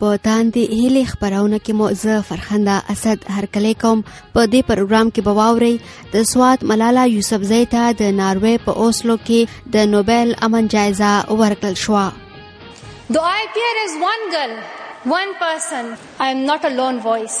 په تاندې هلي خبرونه کې مو زه فرخنده اسد هرکلی کوم په دې پروګرام کې بواوري د سواد ملاله یوسفزۍ ته د ناروې په اوسلو کې د نوبل امن جایزه ورکړل شو The IPR is one girl, one person. I am not a lone voice.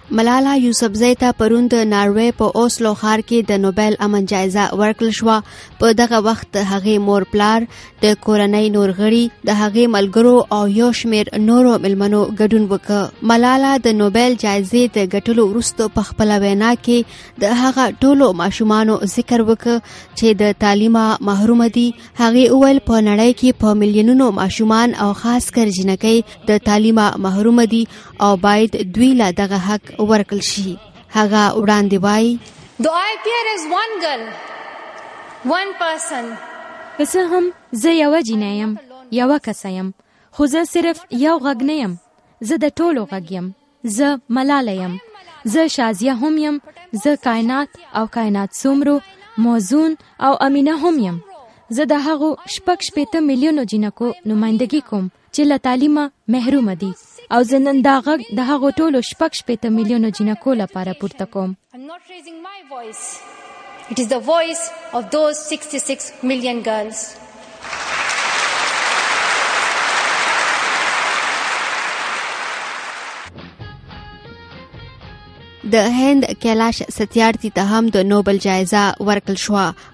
ملالا یوسفزۍ ته پرون د ناروې په اوسلو ښار کې د نوبل امن جایزه ورکړل شوه په دغه وخت هغې مور پلار د کورنۍ نور غړي د هغې ملګرو او یو شمیر نورو ملمنو ګډون وکړ ملالا د نوبل جایزې د ګټلو وروسته په خپل وینا کې د هغه ټولو ماشومانو ذکر وکړ چې د تعلیمه محروم دي هغې اول په نړۍ کې په میلیونونو ماشومان او خاص کر جنکۍ د تعلیمه محروم دي او باید دوی لا دغه حق ورکړل شي هغه وړاندې وایي The IPR is one girl, one person. که څه هم زه یوه جینۍ یم، یوه کس یم، خو زه صرف یو غږ نه یم، زه د ټولو غږ یم، زه ملاله یم، زه شازیه هم یم، زه کائنات او کائنات څومرو، موزون او امینه هم یم، زه د هغو شپږ شپېته میلیونو جینکو نمایندګي کوم، چې له تعلیمه محرومه دي او زه نن دا غږ د هغو ټولو شپږ شپېته میلیونو جینکو لپاره پورته کوم. It is the voice of those 66 million girls. د هند کیلاش ستیارتی ته هم د نوبل جایزه ورکړل شوه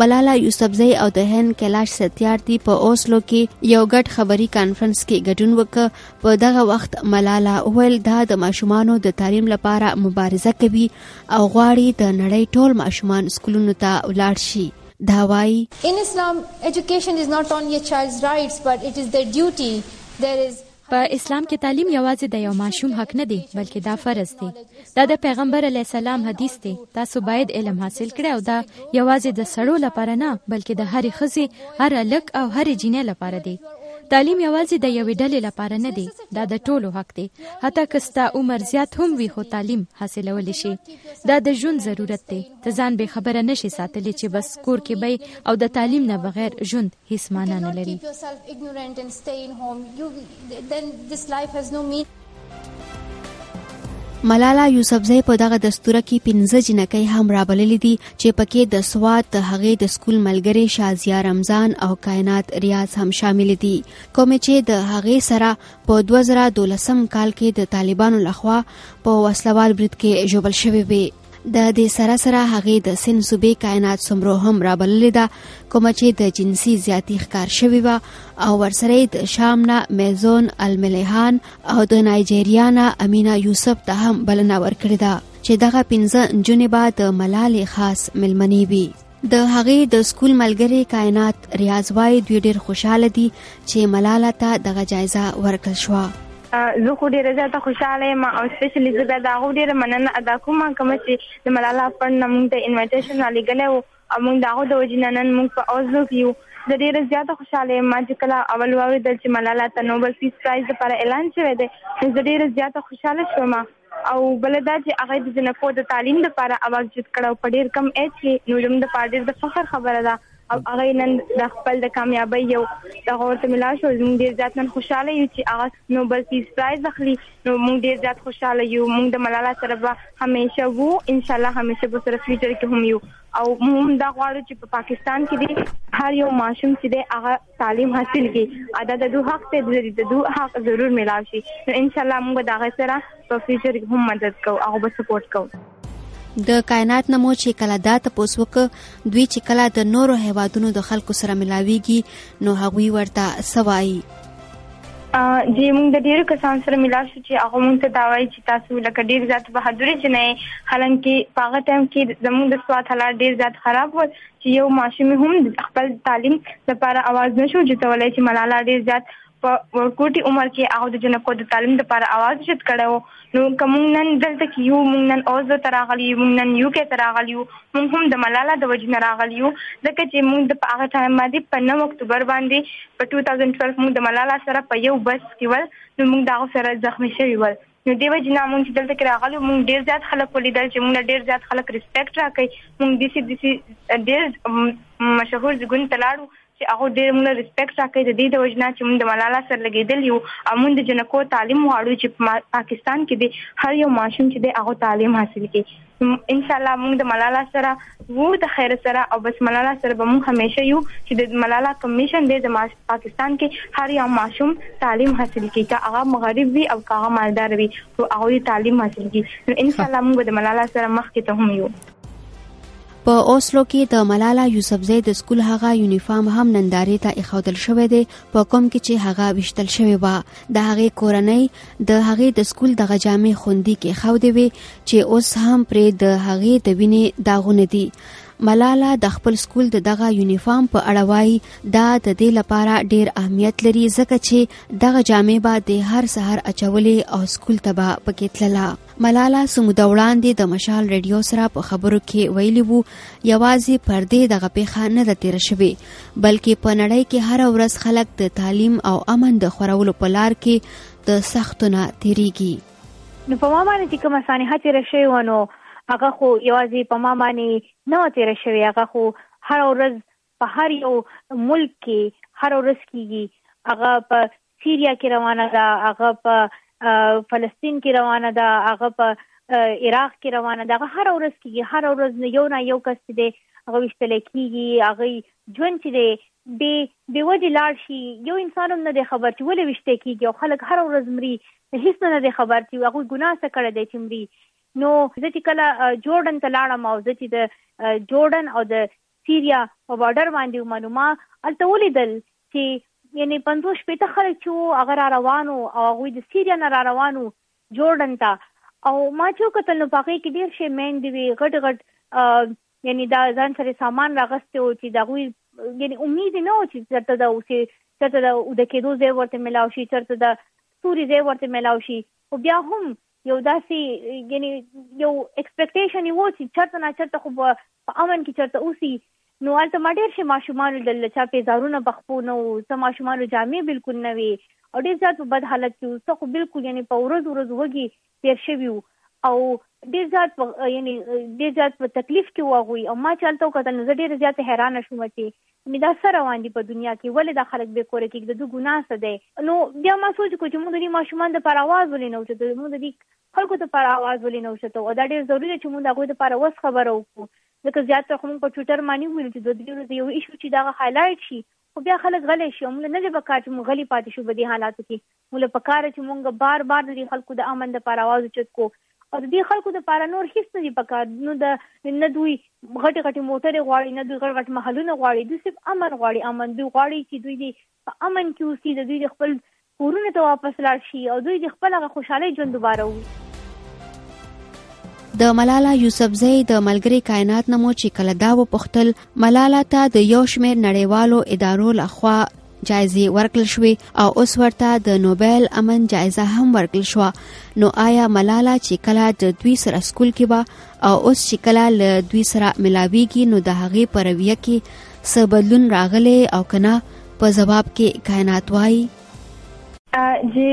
ملالا یوسفزۍ او د هند کیلاش ستیارتي په اوسلو کې یو ګډ خبري کانفرنس کې ګډون وکړ په دغه وخت ملالا ویل دا د ماشومانو د تعلیم لپاره مبارزه کوي او غواړي د نړۍ ټول ماشومان سکولونو ته ولاړ شي دا وایي In Islam, education is not only a child's rights, but it is their duty. There is په اسلام کې تعلیم یوازې د یو ماشوم حق نه دی بلکې دا فرض دی دا د پیغمبر علی السلام حدیث دی تاسو باید علم حاصل کړئ او دا یوازې د سړو لپاره نه بلکې د هرې خزې هر الک او هرې جینې لپاره دی تعلیم یوازې د یوې ډلې لپاره نه دی دا د ټولو حق دی حتی که ستا عمر زیات هم وي خو تعلیم حاصلول شي دا د ژوند ضرورت دی ته ځان به خبره نشي ساتلی چې بس کور کې به او د تعلیم نه بغیر ژوند هیڅ مانا نه لري. ملاله یوسفزۍ په دغه دستوره کې پنځه جنکۍ هم رابللې دي چې پکې د سواد د هغې د سکول ملګرې شازیا رمضان او کائنات ریاض هم شامل دي کومې چې د هغې سره په 2012 کال کې د طالبانو لخوا په وسلوال برید کې ژوبل شوې وي د دې سره سره هغې د سن صوبې کائنات سمرو هم رابللې ده کومه چې د جنسي زیاتی ښکار شوې وه او ورسره د شام نه میزون الملیحان او د نایجیریا نه امینا یوسف ته هم بلنه ورکړې ده چې دغه پنځه نجونې به د ملالې خاص ملمنې وي د هغې د سکول ملګری کائنات ریاض وای دوی ډیر خوشاله دي چې ملاله ته دغه جایزه ورکړل شو زه خو ډیره زیاته خوشاله یم او سپیشلی زه بیا دا غو ډیره مننه ادا کوم کوم چې د ملاله فند نه مونږ ته انویټیشن را لګلې وو او مونږ دا غو د وجنه نن مونږ په اوزلو کې یو زه ډیره زیاته خوشاله یم چې کله اول واوریدل چې ملاله ته نوبل پیس پرایز لپاره اعلان شوی دی زه ډیره زیاته خوشاله شوم او بل دا چې هغه د جنکو د تعلیم لپاره اواز جوړ کړ او په ډیر کم ایج کې نو زموږ د پاره ډیر د فخر خبره ده او هغه نن د خپل د کامیابی یو د غور ته ملا شو زموږ ډیر زیات نن خوشاله یو چې هغه نوبل پیس پرایز اخلي نو موږ ډیر زیات خوشاله یو موږ د ملاله سره به همیشه وو ان شاء الله همیشه به سره فیوچر کې هم یو او موږ دا غواړو چې په پاکستان کې دې هر یو ماشوم چې دې هغه تعلیم حاصل کی ادا د دوه حق ته د دوه حق ضرور ملاو شي نو ان شاء الله موږ دا غي سره په فیوچر کې هم مدد کوو او به سپورټ کوو د کائنات نمو چې کله دا تپوس وک دوی چې کله د نورو هوادونو د خلکو سره ملاويږي نو هغوی ورته سوایي جی موږ د ډیرو کسان سره ملاو شو چې هغه موږ ته دا وایي چې تاسو لکه ډیر زیات بهادري جنې حالانکه په هغه ټایم کې زموږ د سواد حالات ډیر زیات خراب ول چې یو ماشوم هم خپل تعلیم لپاره اواز نشو جوړولای چې ملاله ډیر زیات په ورکوټي عمر کې هغه د جنکو د تعلیم لپاره اواز جوړ کړو نو کوم نن دلته کې یو مونږ نن اوس د تراغلی مونږ نن یو کې تراغلی مونږ هم د ملاله د وجې نه راغلی یو ځکه چې مونږ د هغه ټایم باندې په 9 اکتوبر باندې په 2012 مونږ د ملاله سره په یو بس کې ول نو مونږ دا سره زخمی شوی ول نو دی وجه نه مونږ دلته کې راغلو مونږ ډیر زیات خلک ولیدل چې مونږ ډیر زیات خلک ریسپیکټ راکړي مونږ د سي د سي ډیر مشهور زګون تلاړو چې هغه ډیر موږ ریسپیکټ راکړي د دې د وجنا چې موږ د ملاله سره لګیدل یو او موږ د جنکو تعلیم غواړو چې پاکستان کې د هر یو ماشوم چې د هغه تعلیم حاصل کړي ان شاء الله موږ د ملالا سره وو د خیر سره او بس ملالا سره به موږ همیشه یو چې د ملالا کمیشن دی د پاکستان کې هر یو ماشوم تعلیم حاصل کړي که هغه مغرب وي او که هغه مالدار وي او هغه تعلیم حاصل کړي ان شاء الله موږ د ملالا سره مخ کې ته هم یو په اوسلو کې د ملالا یوسفزۍ د سکول هغه یونیفارم هم نندارې ته اخودل شوې ده په کوم کې چې هغه وشتل شوی و د هغه کورنۍ د هغې د سکول دغه جامې خوندي کې خاودې وي چې اوس هم پرې د هغې د وینې داغونه دي ملاله د خپل سکول د دغه یونیفارم په اړه وایي دا د دې لپاره ډیر اهمیت لري ځکه چې دغه جامې به د هر سهار اچولې او سکول ته به پکې تلله ملاله څه موده وړاندې د مشال رادیو سره په خبرو کې ویلي وو یوازې پر دې دغه پیښه نه ده تیره شوې بلکې په نړۍ کې هره ورځ خلک د تعلیم او امن د خورولو په لار کې د سختو نه تیریږي نو په ما باندې چې کومه سانحه تیره شوې وه نو هغه خو یوازې په ما باندې نه وه تیره شوې هغه خو هره ورځ په هر یو ملک کې هره ورځ کیږي هغه په سیریا کې روانه ده هغه په فلسطین کې روانه ده هغه په عراق کې روانه ده هغه هر ورځ کیږي هر ورځ یو نه یو کس دی هغه وشتل کیږي هغه ژوند چې دی به به وجه لاړ شي یو انسان هم نه دی خبر چې ولې وشته کیږي او خلک هر ورځ مري هیڅ نه دی خبر چې هغه ګناه څه کړی دی چې مري نو زه چې کله جوړن ته لاړم او زه چې د جوړن او د سیریا په باډر باندی ومنو ما هلته ولیدل چی یعنی پنځوس شپیته خلک چی وو هغه را روان وو او هغوی د سیریا نه را روان وو جورډن ته او ما چی وکتل نو په هغوی کی ډیر شی میندی وی غټ غټ یعنی دا ځان سره سامان راغستی وو چی د هغوی یعنی امید یی نه وو چی چرته د اوسی چرته د اوده کیدو ځای ورته ملاو شی چرته د ستوری ځای ورته ملاو شی خو بیا هم یو داسې یعنی یو ایکسپیکټیشن یې و چې چرته نه چرته خو به په امن کې چرته اوسي نو هلته ما ډېر شي ماشومان لیدل له چا پیزارونه په خپو نه وو څه ماشومانو جامې بالکل نه وي او ډېر زیات په بد حالت کې وو څه خو بالکل یعنی په ورځ ورځ وږي تیر شوي وو او ډېر زیات په یعنی ډېر زیات په تکلیف کې وو هغوی او ما چې هلته وکتل نو زه ډېره زیاته حیرانه شوم چې مي دا څه روان دي په دنيا کي ولي دا خلک بي کوره کيږي ددو ګناه څه دی نو بيا ما سوچ وکړو چي موږ ددي ماشومان د پاره اواز ولي نه اوچتو موږ ددي خلکو د پاره اواز ولي نه اوچتو او دا ډير ضروري ده چي موږ د هغوي د پاره اوس خبره وکړو ځکه زيات تر خو موږ په ټويټر ماني وينو چي دوه دري ورځي يو ايشو چي دغه هايلايټ شي خو بيا خلک غلي شي او موږ له نه دی په کار چي موږ غلي پاتي شو بدي حالاتو کي موږ له پکاره چې موږ بار بار د دې خلکو د امن د پاره आवाज اوچت کو او د دې خلکو د پاره نور هیڅ نه دی پکار نو د نه دوی غټي غټي موټرې غواړي نه دوی غټ غټ محلونه غواړي دوی صرف امن غواړي امن دوی غواړي چې دوی دې په امن کې اوسي د دوی د خپل کورونه ته واپس لاړ شي او دوی د خپل هغه خوشحالي ژوند دوباره وي د ملاله یوسفزۍ د ملګری کائنات نمو چې کله دا وپوښتل ملاله ته د یو شمېر نړیوالو ادارو لخوا جایزې ورکړل شوې او اوس ورته د نوبل امن جایزه هم ورکړل شو نو آیا ملاله چې کله د دوی سره سکول کې و او اوس چې کله له دوی سره ملاویږي نو د هغې پر رویه کې څه بدلون راغلی او کنه په جواب کې کائنات وایي جی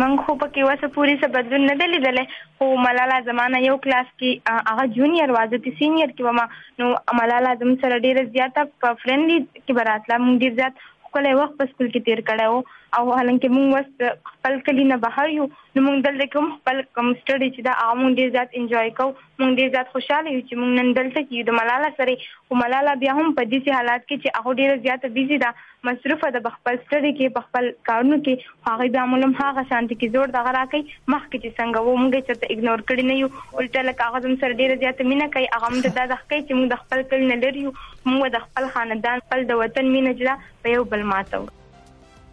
من خو پکې وسه پوری څه بدلون نه دلی دله خو ملاله زمانه یو کلاس کې هغه جونیئر وازه تی سینیئر کې ومه نو ملاله زموږ سره ډیره زیاته په فرندلی کې به راتله موږ ډیر زیات ښکلی وخت په سکول کې تیر کړی وو او حالانکه موږ وس خپل کلی نه بهر یو نو موږ دلته کوم خپل کوم سټډي چې دا هغه موږ ډیر زیات انجوای کوو موږ ډیر زیات خوشاله یو چې موږ نن دلته کې د ملاله سره او ملاله بیا هم په داسې حالات کې چې هغه ډیره زیاته بیزي ده مصروفه ده په خپل سټډي کې په خپل کارونو کې خو هغه بیا مول هم هغه شانتي کې زور دغه راکوي مخکې چې څنګه وو موږ یې چېرته اګنور کړي نه یو الټه لکه هغه زموږ سره ډېره زیاته مینه کوي هغه موږ ته دا د ښکوي چې موږ د خپل کلي نه لرې یو موږ د خپل خاندان خپل د وطن مینه جلا په یو بل ماتو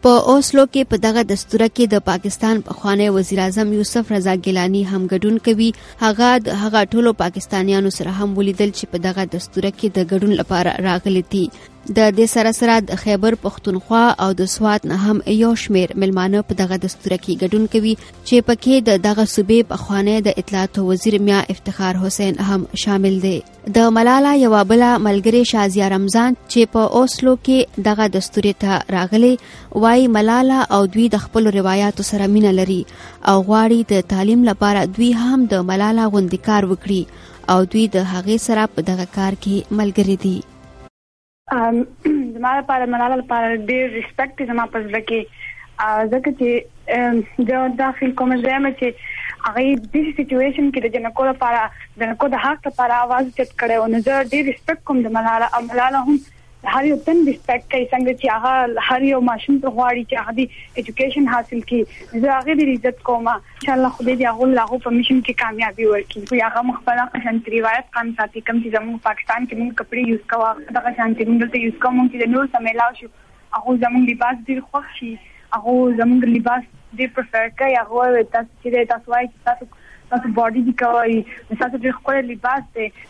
په اوسلو کې په دغه دستوره کې د پاکستان پخوانی وزیراعظم یوسف رضا ګیلانی هم ګډون کوي هغه د هغه ټولو پاکستانیانو سره هم ولیدل چې په دغه دستوره کې د ګډون لپاره راغلي دي د دې سره سره د خیبر پښتونخوا او د سوات نه هم یو شمیر ملمانه په دغه دستوره کې ګډون کوي چې پکې د دغه صوبې په خوانې د اطلاعات وزیر میا افتخار حسین هم شامل دی د ملالا یو بل ملګری شازیا رمضان چې په اوسلو کې دغه دستوره ته راغلی وای ملالا او دوی د خپل روایتو سره مینه لري او غواړي د تعلیم لپاره دوی هم د ملالا غوندې کار وکړي او دوی د هغې سره په دغه کار کې ملګری دي ام زما لپاره ملاله لپاره ډیر ریسپیکټ زما په زړه کې ځکه چې دا داخل کوم ځای مې چې هغه د دې سچويشن کې د جنکو لپاره د جنکو د حق لپاره आवाज چت کړي او نظر ډیر ریسپیکټ کوم د ملاله او ملاله هم هر یو تن ریسپیکټ کوي څنګه چې هغه هر یو ماشوم ته غواړي چې هغه د اډوকেশন حاصل کړي زه هغه د عزت کومه انشاءالله خدای دې هغه له هغو په مشن کې کامیابي ورکړي. خو هغه مو خپل هغه شانتې روایت قائم ساتي کوم چې زموږ پاکستان کې موږ کپړې یوز کوو هغه دغه شانتې موږ دلته یوز کوو موږ چې د نورو سره مېلاو شو هغوی زموږ لباس ډېر خوښ شي هغو زموږ لباس ډېر پرفر کوي هغه وایي تاسو چې دی تاسو وایئ چې تاسو تاسو باډي دي کوي تاسو ډېر ښکلی لباس دی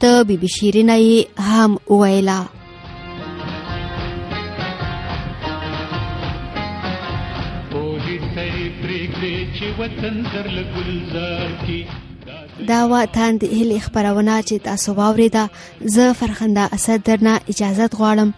ته بی بی شیرینه هم ویلا دا و تاند هلي خبرونه چې تاسو واوریده زه فرخنده اسد درنه اجازه غواړم